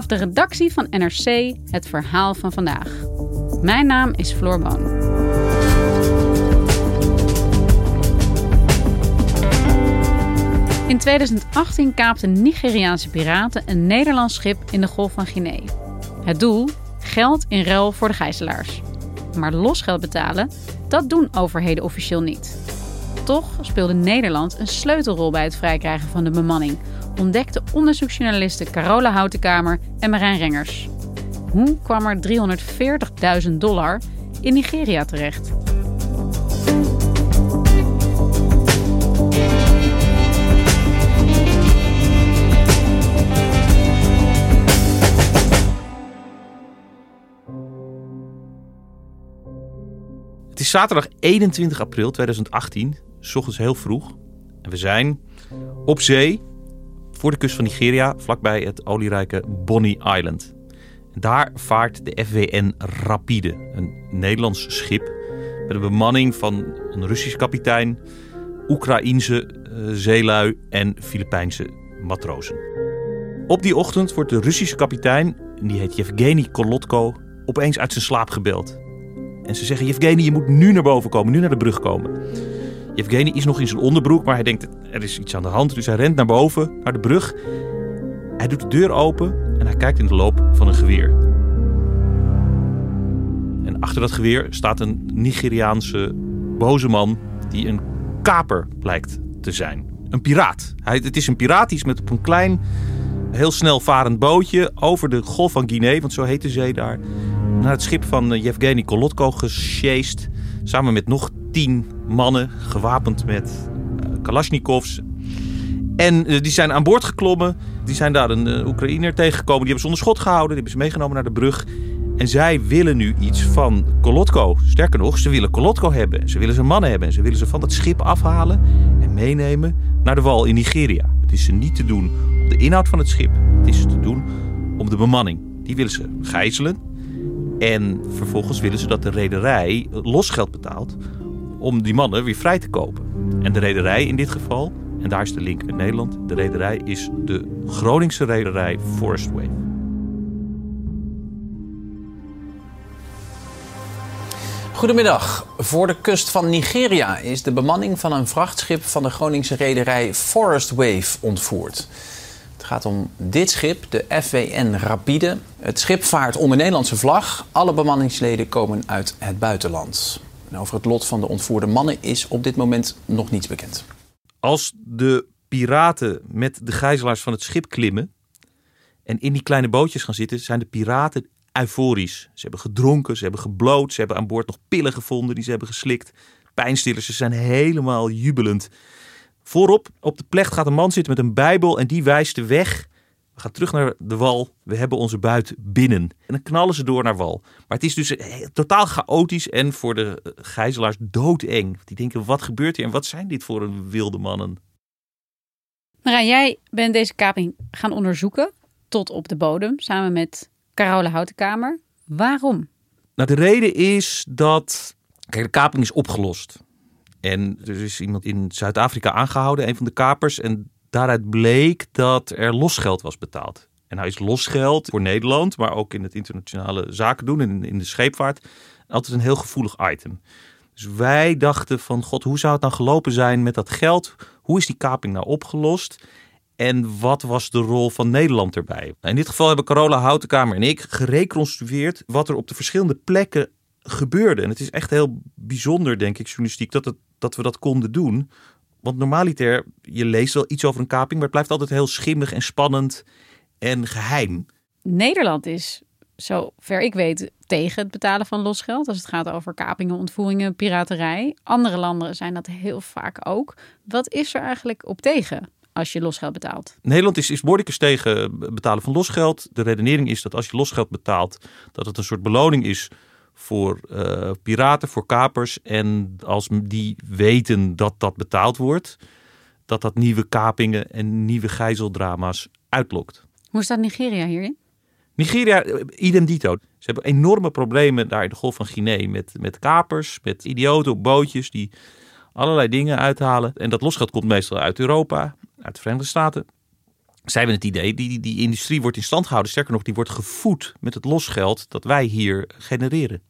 Vanaf de redactie van NRC het verhaal van vandaag. Mijn naam is Floor Boon. In 2018 kaapten Nigeriaanse piraten een Nederlands schip in de Golf van Guinea. Het doel? Geld in ruil voor de gijzelaars. Maar losgeld betalen, dat doen overheden officieel niet. Toch speelde Nederland een sleutelrol bij het vrijkrijgen van de bemanning, ontdekten onderzoeksjournalisten Carola Houtenkamer en Marijn Rengers. Hoe kwam er 340.000 dollar in Nigeria terecht? Het is zaterdag 21 april 2018, s ochtends heel vroeg. En we zijn op zee voor de kust van Nigeria, vlakbij het olierijke Bonny Island. Daar vaart de FWN Rapide, een Nederlands schip met een bemanning van een Russisch kapitein, Oekraïense uh, zeelui en Filipijnse matrozen. Op die ochtend wordt de Russische kapitein, die heet Yevgeny Kolotko, opeens uit zijn slaap gebeld. En ze zeggen, Yevgeny, je moet nu naar boven komen, nu naar de brug komen. Yevgeny is nog in zijn onderbroek, maar hij denkt, er is iets aan de hand. Dus hij rent naar boven, naar de brug. Hij doet de deur open en hij kijkt in de loop van een geweer. En achter dat geweer staat een Nigeriaanse boze man die een kaper blijkt te zijn. Een piraat. Hij, het is een piraat die is met op een klein, heel snel varend bootje over de Golf van Guinea, want zo heet de zee daar, naar het schip van eh, Yevgeny Kolotko gesjeest. Samen met nog tien mannen, gewapend met uh, kalasjnikovs. En uh, die zijn aan boord geklommen. Die zijn daar een uh, Oekraïner tegengekomen. Die hebben ze onder schot gehouden. Die hebben ze meegenomen naar de brug. En zij willen nu iets van Kolotko. Sterker nog, ze willen Kolotko hebben. Ze willen zijn mannen hebben. En ze willen ze van dat schip afhalen en meenemen naar de wal in Nigeria. Het is ze niet te doen om de inhoud van het schip. Het is te doen om de bemanning. Die willen ze gijzelen. En vervolgens willen ze dat de rederij losgeld betaalt om die mannen weer vrij te kopen. En de rederij in dit geval, en daar is de link met Nederland, de rederij is de Groningse rederij Forest Wave. Goedemiddag. Voor de kust van Nigeria is de bemanning van een vrachtschip van de Groningse rederij Forest Wave ontvoerd. Het gaat om dit schip, de FWN Rapide. Het schip vaart onder Nederlandse vlag. Alle bemanningsleden komen uit het buitenland. En over het lot van de ontvoerde mannen is op dit moment nog niets bekend. Als de piraten met de gijzelaars van het schip klimmen en in die kleine bootjes gaan zitten, zijn de piraten euforisch. Ze hebben gedronken, ze hebben gebloot, ze hebben aan boord nog pillen gevonden die ze hebben geslikt. Pijnstillers, ze zijn helemaal jubelend. Voorop op de plecht gaat een man zitten met een bijbel en die wijst de weg. We gaan terug naar de wal. We hebben onze buit binnen. En dan knallen ze door naar wal. Maar het is dus totaal chaotisch en voor de gijzelaars doodeng. Die denken, wat gebeurt hier en wat zijn dit voor een wilde mannen? Marijn, jij bent deze kaping gaan onderzoeken tot op de bodem samen met Carola Houtenkamer. Waarom? Nou, de reden is dat kijk, de kaping is opgelost. En er is iemand in Zuid-Afrika aangehouden, een van de kapers. En daaruit bleek dat er losgeld was betaald. En hij is losgeld voor Nederland, maar ook in het internationale zaken doen en in de scheepvaart altijd een heel gevoelig item. Dus wij dachten van, god, hoe zou het nou gelopen zijn met dat geld? Hoe is die kaping nou opgelost? En wat was de rol van Nederland erbij? In dit geval hebben Carola Houtenkamer en ik gereconstrueerd wat er op de verschillende plekken gebeurde. En het is echt heel bijzonder, denk ik, journalistiek, dat, dat we dat konden doen. Want normaliter, je leest wel iets over een kaping, maar het blijft altijd heel schimmig en spannend en geheim. Nederland is, zover ik weet, tegen het betalen van losgeld. Als het gaat over kapingen, ontvoeringen, piraterij. Andere landen zijn dat heel vaak ook. Wat is er eigenlijk op tegen? als je losgeld betaalt. Nederland is, is behoorlijk tegen betalen van losgeld. De redenering is dat als je losgeld betaalt, dat het een soort beloning is voor uh, piraten, voor kapers. En als die weten dat dat betaald wordt, dat dat nieuwe kapingen en nieuwe gijzeldrama's uitlokt. Hoe staat Nigeria hierin? Nigeria, eh, idem dito. Ze hebben enorme problemen daar in de Golf van Guinea met, met kapers, met idioten op bootjes die allerlei dingen uithalen. En dat losgeld komt meestal uit Europa, uit de Verenigde Staten. Zij hebben het idee, die, die, die industrie wordt in stand gehouden. Sterker nog, die wordt gevoed met het losgeld dat wij hier genereren.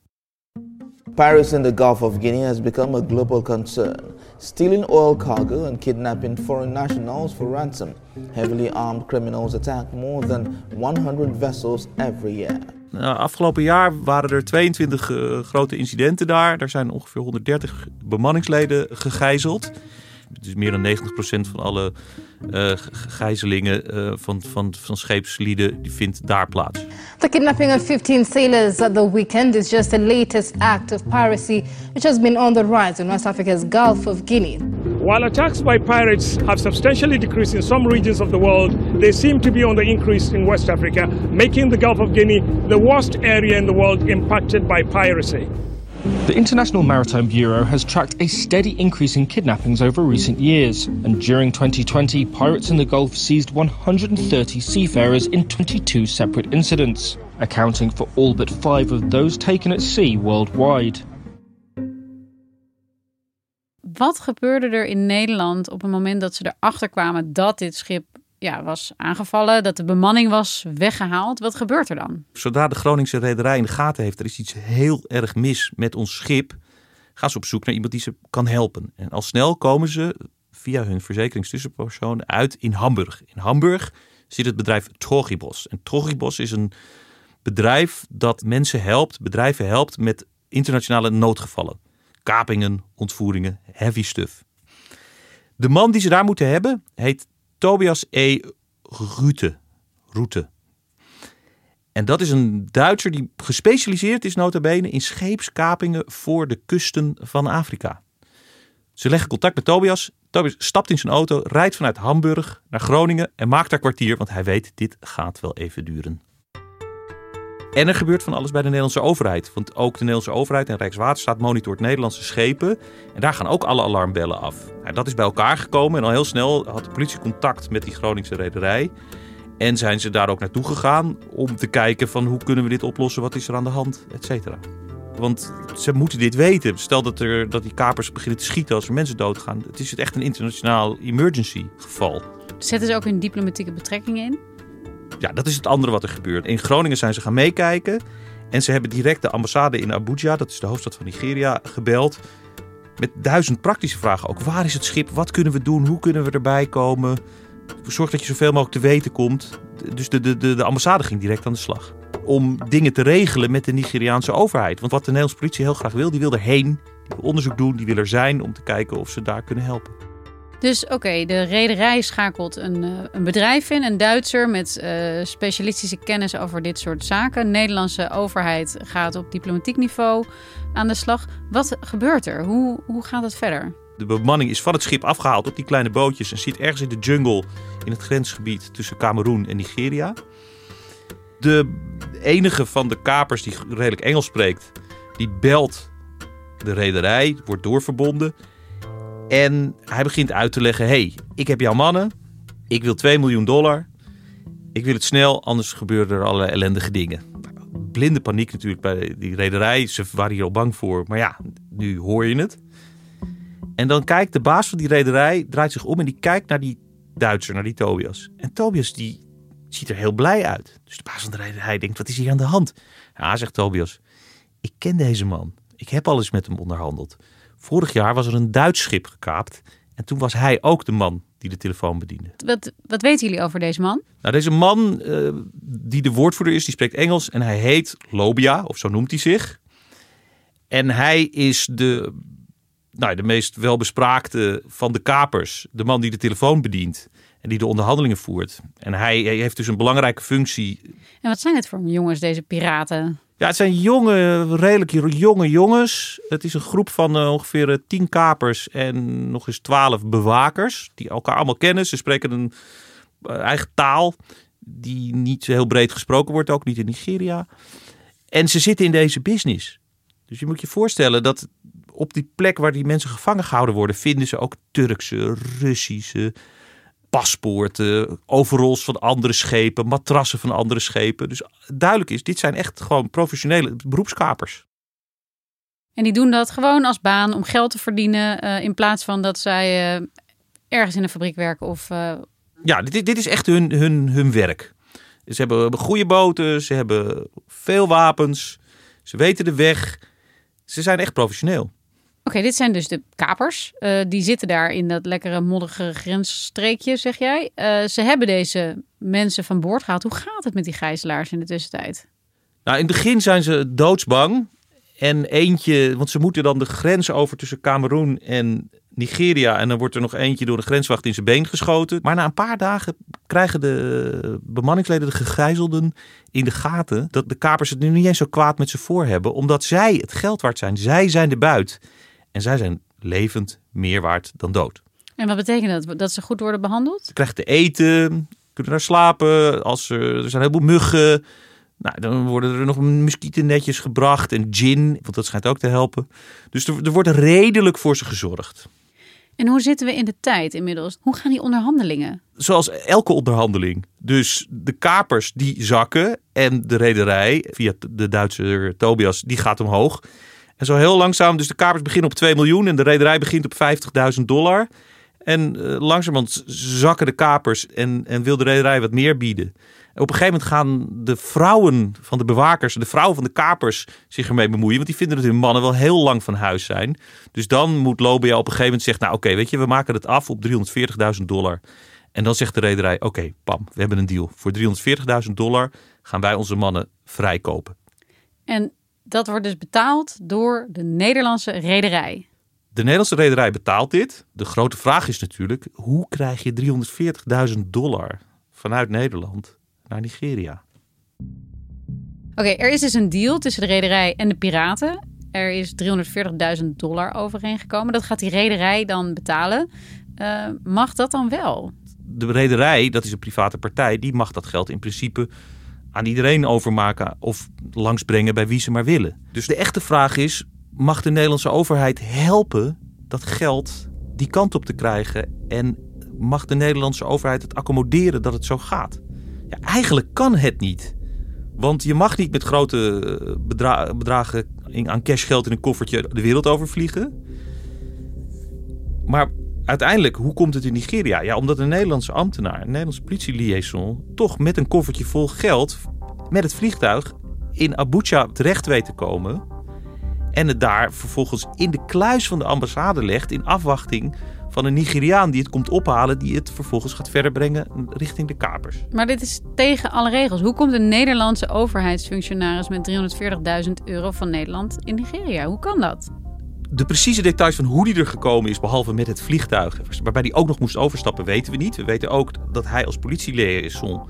Piracy in the Gulf of Guinea has become a global concern, stealing oil cargo and kidnapping foreign nationals for ransom. Heavily armed criminals attack more than 100 vessels every year. Nou, afgelopen jaar waren er 22 uh, grote incidenten daar. Daar zijn ongeveer 130 bemanningsleden gegijzeld. Dus meer dan 90% van alle uh, gijzelingen uh, van, van, van scheepslieden die vindt daar plaats. The kidnapping of 15 sailors at the weekend is just the latest act of piracy which has been on the rise in West Africa's Gulf of Guinea. While attacks by pirates have substantially decreased in some regions of the world, they seem to be on the increase in West Africa, making the Gulf of Guinea the worst area in the world impacted by piracy. The International Maritime Bureau has tracked a steady increase in kidnappings over recent years, and during 2020, pirates in the Gulf seized 130 seafarers in 22 separate incidents, accounting for all but five of those taken at sea worldwide. Wat gebeurde er in Nederland op het moment dat ze erachter kwamen dat dit schip ja, was aangevallen, dat de bemanning was weggehaald. Wat gebeurt er dan? Zodra de Groningse rederij in de gaten heeft, er is iets heel erg mis met ons schip, gaan ze op zoek naar iemand die ze kan helpen. En al snel komen ze via hun verzekeringstussenpersoon uit in Hamburg. In Hamburg zit het bedrijf Trogibos. En Trogibos is een bedrijf dat mensen helpt, bedrijven helpt met internationale noodgevallen. Kapingen, ontvoeringen, heavy stuff. De man die ze daar moeten hebben heet Tobias E. Rute. Route. En dat is een Duitser die gespecialiseerd is nota bene in scheepskapingen voor de kusten van Afrika. Ze leggen contact met Tobias. Tobias stapt in zijn auto, rijdt vanuit Hamburg naar Groningen en maakt daar kwartier, want hij weet dit gaat wel even duren. En er gebeurt van alles bij de Nederlandse overheid. Want ook de Nederlandse overheid en Rijkswaterstaat monitort Nederlandse schepen. En daar gaan ook alle alarmbellen af. Nou, dat is bij elkaar gekomen en al heel snel had de politie contact met die Groningse rederij. En zijn ze daar ook naartoe gegaan om te kijken van hoe kunnen we dit oplossen, wat is er aan de hand, et cetera. Want ze moeten dit weten. Stel dat, er, dat die kapers beginnen te schieten als er mensen doodgaan. Het is echt een internationaal emergency geval. Zetten ze ook hun diplomatieke betrekkingen in? Ja, dat is het andere wat er gebeurt. In Groningen zijn ze gaan meekijken. En ze hebben direct de ambassade in Abuja, dat is de hoofdstad van Nigeria, gebeld. Met duizend praktische vragen. Ook waar is het schip? Wat kunnen we doen? Hoe kunnen we erbij komen? Zorg dat je zoveel mogelijk te weten komt. Dus de, de, de, de ambassade ging direct aan de slag. Om dingen te regelen met de Nigeriaanse overheid. Want wat de Nederlandse politie heel graag wil, die wil erheen. Die wil onderzoek doen, die wil er zijn om te kijken of ze daar kunnen helpen. Dus oké, de rederij schakelt een, uh, een bedrijf in, een Duitser met uh, specialistische kennis over dit soort zaken. De Nederlandse overheid gaat op diplomatiek niveau aan de slag. Wat gebeurt er? Hoe, hoe gaat het verder? De bemanning is van het schip afgehaald op die kleine bootjes en zit ergens in de jungle in het grensgebied tussen Cameroen en Nigeria. De enige van de kapers die redelijk Engels spreekt, die belt de rederij, wordt doorverbonden. En hij begint uit te leggen: hey, ik heb jouw mannen. Ik wil 2 miljoen dollar. Ik wil het snel, anders gebeuren er allerlei ellendige dingen. Blinde paniek natuurlijk bij die rederij. Ze waren hier al bang voor. Maar ja, nu hoor je het. En dan kijkt de baas van die rederij, draait zich om en die kijkt naar die Duitser, naar die Tobias. En Tobias die ziet er heel blij uit. Dus de baas van de rederij denkt, wat is hier aan de hand? Ja, zegt Tobias, ik ken deze man. Ik heb alles met hem onderhandeld. Vorig jaar was er een Duits schip gekaapt. En toen was hij ook de man die de telefoon bediende. Wat, wat weten jullie over deze man? Nou, deze man, uh, die de woordvoerder is, die spreekt Engels. En hij heet Lobia, of zo noemt hij zich. En hij is de, nou, de meest welbespraakte van de kapers. De man die de telefoon bedient en die de onderhandelingen voert. En hij, hij heeft dus een belangrijke functie. En wat zijn het voor jongens, deze piraten? Ja, het zijn jonge, redelijk jonge jongens. Het is een groep van uh, ongeveer tien kapers en nog eens twaalf bewakers. Die elkaar allemaal kennen. Ze spreken een eigen taal die niet heel breed gesproken wordt, ook niet in Nigeria. En ze zitten in deze business. Dus je moet je voorstellen dat op die plek waar die mensen gevangen gehouden worden, vinden ze ook Turkse, Russische paspoorten, overalls van andere schepen, matrassen van andere schepen. Dus duidelijk is, dit zijn echt gewoon professionele beroepskapers. En die doen dat gewoon als baan om geld te verdienen, uh, in plaats van dat zij uh, ergens in een fabriek werken of. Uh... Ja, dit, dit is echt hun, hun, hun werk. Ze hebben goede boten, ze hebben veel wapens, ze weten de weg. Ze zijn echt professioneel. Oké, dit zijn dus de kapers. Uh, die zitten daar in dat lekkere modderige grensstreekje, zeg jij. Uh, ze hebben deze mensen van boord gehaald. Hoe gaat het met die gijzelaars in de tussentijd? Nou, in het begin zijn ze doodsbang. En eentje, want ze moeten dan de grens over tussen Cameroen en Nigeria. En dan wordt er nog eentje door de grenswacht in zijn been geschoten. Maar na een paar dagen krijgen de bemanningsleden, de gegijzelden, in de gaten dat de kapers het nu niet eens zo kwaad met ze voor hebben. Omdat zij het geld waard zijn. Zij zijn de buit. En zij zijn levend meer waard dan dood. En wat betekent dat? Dat ze goed worden behandeld? Ze krijgen te eten, kunnen daar slapen. Als er, er zijn een heleboel muggen. Nou, dan worden er nog muskietennetjes gebracht en gin, want dat schijnt ook te helpen. Dus er, er wordt redelijk voor ze gezorgd. En hoe zitten we in de tijd inmiddels? Hoe gaan die onderhandelingen? Zoals elke onderhandeling. Dus de kapers die zakken en de rederij via de Duitse Tobias die gaat omhoog. En zo heel langzaam, dus de kapers beginnen op 2 miljoen en de rederij begint op 50.000 dollar. En uh, langzamerhand zakken de kapers en, en wil de rederij wat meer bieden. op een gegeven moment gaan de vrouwen van de bewakers, de vrouwen van de kapers zich ermee bemoeien. Want die vinden dat hun mannen wel heel lang van huis zijn. Dus dan moet Lobia op een gegeven moment zeggen, nou oké, weet je, we maken het af op 340.000 dollar. En dan zegt de rederij, oké, pam, we hebben een deal. Voor 340.000 dollar gaan wij onze mannen vrijkopen. En dat wordt dus betaald door de Nederlandse rederij. De Nederlandse rederij betaalt dit. De grote vraag is natuurlijk: hoe krijg je 340.000 dollar vanuit Nederland naar Nigeria? Oké, er is dus een deal tussen de rederij en de piraten. Er is 340.000 dollar overeengekomen. Dat gaat die rederij dan betalen. Uh, mag dat dan wel? De rederij, dat is een private partij, die mag dat geld in principe aan iedereen overmaken of langsbrengen bij wie ze maar willen. Dus de echte vraag is: mag de Nederlandse overheid helpen dat geld die kant op te krijgen? En mag de Nederlandse overheid het accommoderen dat het zo gaat? Ja, eigenlijk kan het niet. Want je mag niet met grote eh, bedra bedragen aan cashgeld in een koffertje de wereld overvliegen. Maar uiteindelijk, hoe komt het in Nigeria? Ja, omdat een Nederlandse ambtenaar, een Nederlandse politieliaison, toch met een koffertje vol geld met het vliegtuig in Abuja terecht weet te komen. En het daar vervolgens in de kluis van de ambassade legt in afwachting van een Nigeriaan die het komt ophalen, die het vervolgens gaat verder brengen richting de kapers. Maar dit is tegen alle regels. Hoe komt een Nederlandse overheidsfunctionaris met 340.000 euro van Nederland in Nigeria? Hoe kan dat? De precieze details van hoe die er gekomen is, behalve met het vliegtuig, waarbij hij ook nog moest overstappen, weten we niet. We weten ook dat hij als politieliaison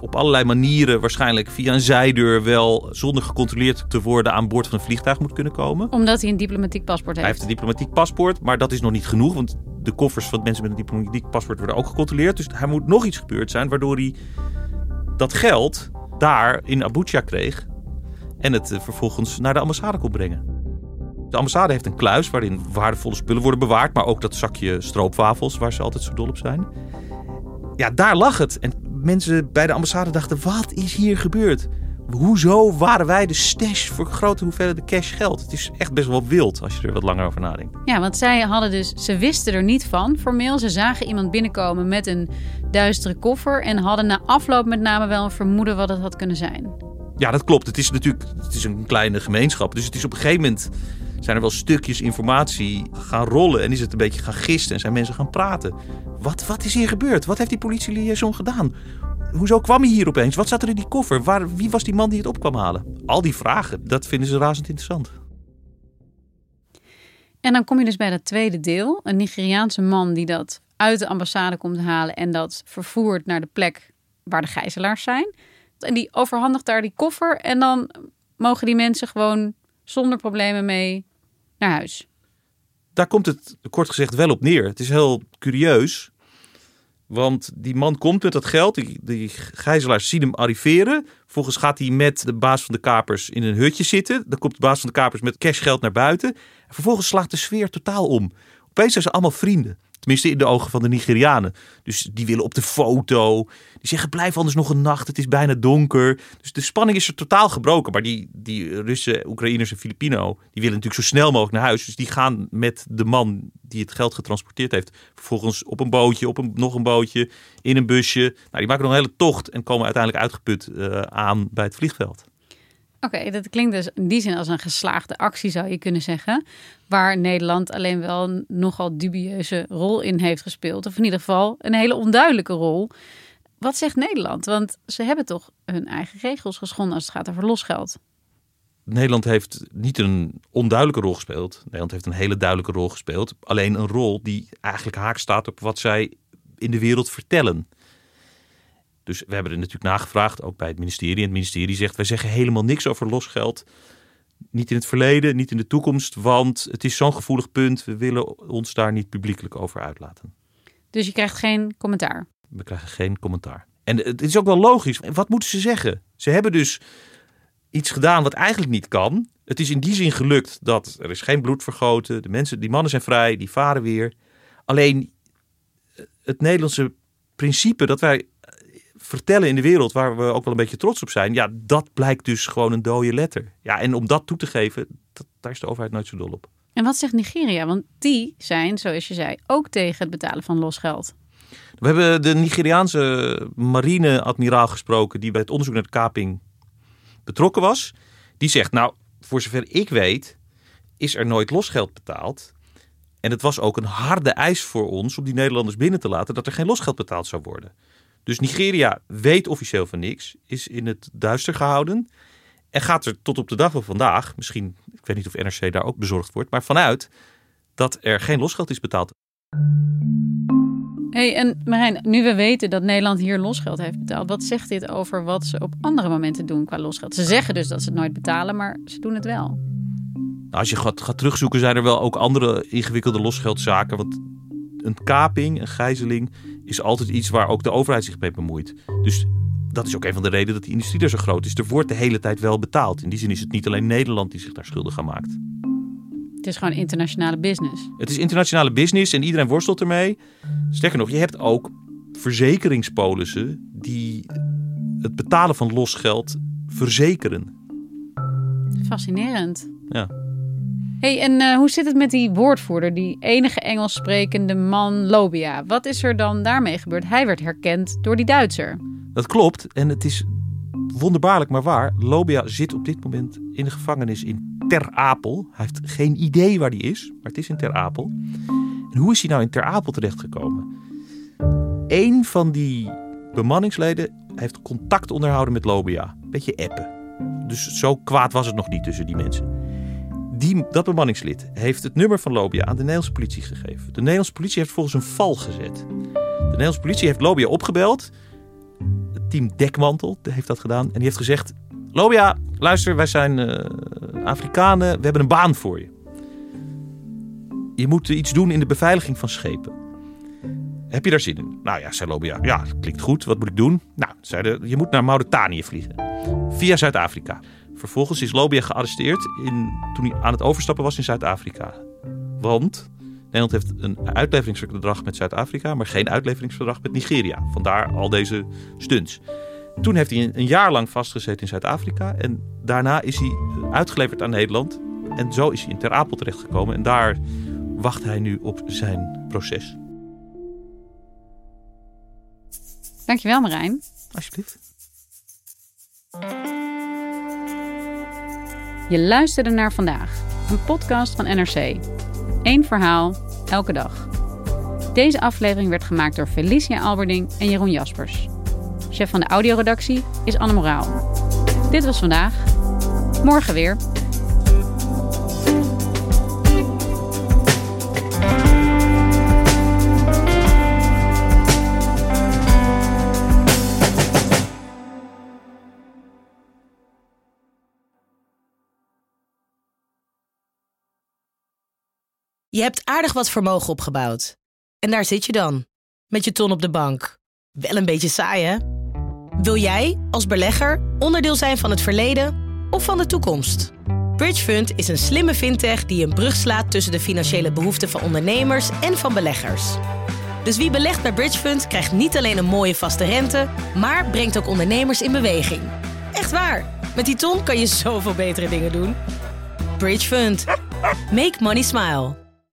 op allerlei manieren, waarschijnlijk via een zijdeur, wel zonder gecontroleerd te worden aan boord van een vliegtuig moet kunnen komen. Omdat hij een diplomatiek paspoort heeft. Hij heeft een diplomatiek paspoort, maar dat is nog niet genoeg, want de koffers van mensen met een diplomatiek paspoort worden ook gecontroleerd. Dus er moet nog iets gebeurd zijn waardoor hij dat geld daar in Abuja kreeg en het eh, vervolgens naar de ambassade kon brengen. De ambassade heeft een kluis waarin waardevolle spullen worden bewaard, maar ook dat zakje stroopwafels waar ze altijd zo dol op zijn. Ja, daar lag het. En mensen bij de ambassade dachten: wat is hier gebeurd? Hoezo waren wij de stash voor grote hoeveelheden cash geld? Het is echt best wel wild als je er wat langer over nadenkt. Ja, want zij hadden dus, ze wisten er niet van formeel. Ze zagen iemand binnenkomen met een duistere koffer en hadden na afloop met name wel een vermoeden wat het had kunnen zijn. Ja, dat klopt. Het is natuurlijk het is een kleine gemeenschap. Dus het is op een gegeven moment zijn er wel stukjes informatie gaan rollen en is het een beetje gaan gisten en zijn mensen gaan praten. Wat, wat is hier gebeurd? Wat heeft die politieliaison gedaan? Hoezo kwam hij hier opeens? Wat zat er in die koffer? Waar, wie was die man die het op kwam halen? Al die vragen, dat vinden ze razend interessant. En dan kom je dus bij dat tweede deel. Een Nigeriaanse man die dat uit de ambassade komt halen en dat vervoert naar de plek waar de gijzelaars zijn. En die overhandigt daar die koffer en dan mogen die mensen gewoon zonder problemen mee naar huis? Daar komt het kort gezegd wel op neer. Het is heel curieus. Want die man komt met dat geld. Die, die gijzelaars zien hem arriveren. Vervolgens gaat hij met de baas van de kapers in een hutje zitten. Dan komt de baas van de kapers met cashgeld naar buiten. En vervolgens slaat de sfeer totaal om. Opeens zijn ze allemaal vrienden. Tenminste in de ogen van de Nigerianen. Dus die willen op de foto. Die zeggen blijf anders nog een nacht. Het is bijna donker. Dus de spanning is er totaal gebroken. Maar die, die Russen, Oekraïners en Filipino. Die willen natuurlijk zo snel mogelijk naar huis. Dus die gaan met de man die het geld getransporteerd heeft. Vervolgens op een bootje, op een, nog een bootje. In een busje. Nou, die maken nog een hele tocht. En komen uiteindelijk uitgeput uh, aan bij het vliegveld. Oké, dat klinkt dus in die zin als een geslaagde actie, zou je kunnen zeggen. Waar Nederland alleen wel een nogal dubieuze rol in heeft gespeeld. Of in ieder geval een hele onduidelijke rol. Wat zegt Nederland? Want ze hebben toch hun eigen regels geschonden als het gaat over losgeld. Nederland heeft niet een onduidelijke rol gespeeld. Nederland heeft een hele duidelijke rol gespeeld. Alleen een rol die eigenlijk haak staat op wat zij in de wereld vertellen. Dus we hebben er natuurlijk nagevraagd, ook bij het ministerie. En het ministerie zegt, wij zeggen helemaal niks over losgeld. Niet in het verleden, niet in de toekomst, want het is zo'n gevoelig punt. We willen ons daar niet publiekelijk over uitlaten. Dus je krijgt geen commentaar? We krijgen geen commentaar. En het is ook wel logisch. Wat moeten ze zeggen? Ze hebben dus iets gedaan wat eigenlijk niet kan. Het is in die zin gelukt dat er is geen bloed vergoten. De mensen, die mannen zijn vrij, die varen weer. Alleen het Nederlandse principe dat wij vertellen in de wereld waar we ook wel een beetje trots op zijn. Ja, dat blijkt dus gewoon een dode letter. Ja, en om dat toe te geven, dat, daar is de overheid nooit zo dol op. En wat zegt Nigeria? Want die zijn, zoals je zei, ook tegen het betalen van losgeld. We hebben de Nigeriaanse marine-admiraal gesproken die bij het onderzoek naar de kaping betrokken was. Die zegt, nou, voor zover ik weet, is er nooit losgeld betaald. En het was ook een harde eis voor ons om die Nederlanders binnen te laten dat er geen losgeld betaald zou worden. Dus Nigeria weet officieel van niks, is in het duister gehouden. En gaat er tot op de dag van vandaag, misschien, ik weet niet of NRC daar ook bezorgd wordt, maar vanuit dat er geen losgeld is betaald. Hey, en Marijn, nu we weten dat Nederland hier losgeld heeft betaald, wat zegt dit over wat ze op andere momenten doen qua losgeld? Ze zeggen dus dat ze het nooit betalen, maar ze doen het wel. Nou, als je gaat, gaat terugzoeken, zijn er wel ook andere ingewikkelde losgeldzaken. Want een kaping, een gijzeling, is altijd iets waar ook de overheid zich mee bemoeit. Dus dat is ook een van de redenen dat die industrie er zo groot is. Er wordt de hele tijd wel betaald. In die zin is het niet alleen Nederland die zich daar schuldig aan maakt. Het is gewoon internationale business. Het is internationale business en iedereen worstelt ermee. Sterker nog, je hebt ook verzekeringspolissen die het betalen van losgeld verzekeren. Fascinerend. Ja hey, en uh, hoe zit het met die woordvoerder, die enige Engels sprekende man Lobia? Wat is er dan daarmee gebeurd? Hij werd herkend door die Duitser. Dat klopt en het is wonderbaarlijk maar waar. Lobia zit op dit moment in de gevangenis in Ter Apel. Hij heeft geen idee waar die is, maar het is in Ter Apel. En hoe is hij nou in Ter Apel terechtgekomen? Eén van die bemanningsleden heeft contact onderhouden met Lobia. Beetje appen. Dus zo kwaad was het nog niet tussen die mensen. Dat bemanningslid heeft het nummer van Lobia aan de Nederlandse politie gegeven. De Nederlandse politie heeft volgens een val gezet. De Nederlandse politie heeft Lobia opgebeld. Het team Dekmantel heeft dat gedaan. En die heeft gezegd: Lobia, luister, wij zijn uh, Afrikanen. We hebben een baan voor je. Je moet iets doen in de beveiliging van schepen. Heb je daar zin in? Nou ja, zei Lobia. Ja, klinkt goed. Wat moet ik doen? Nou, zeiden, je moet naar Mauritanië vliegen. Via Zuid-Afrika. Vervolgens is Lobia gearresteerd in, toen hij aan het overstappen was in Zuid-Afrika. Want Nederland heeft een uitleveringsverdrag met Zuid-Afrika, maar geen uitleveringsverdrag met Nigeria. Vandaar al deze stunts. Toen heeft hij een jaar lang vastgezeten in Zuid-Afrika en daarna is hij uitgeleverd aan Nederland. En zo is hij in Ter Apel terechtgekomen en daar wacht hij nu op zijn proces. Dankjewel Marijn. Alsjeblieft. Je luisterde naar vandaag, een podcast van NRC. Eén verhaal, elke dag. Deze aflevering werd gemaakt door Felicia Alberding en Jeroen Jaspers. Chef van de audioredactie is Anne Moraal. Dit was vandaag. Morgen weer. Je hebt aardig wat vermogen opgebouwd. En daar zit je dan, met je ton op de bank. Wel een beetje saai, hè? Wil jij, als belegger, onderdeel zijn van het verleden of van de toekomst? Bridgefund is een slimme fintech die een brug slaat tussen de financiële behoeften van ondernemers en van beleggers. Dus wie belegt bij Bridgefund krijgt niet alleen een mooie vaste rente, maar brengt ook ondernemers in beweging. Echt waar, met die ton kan je zoveel betere dingen doen. Bridgefund. Make money smile.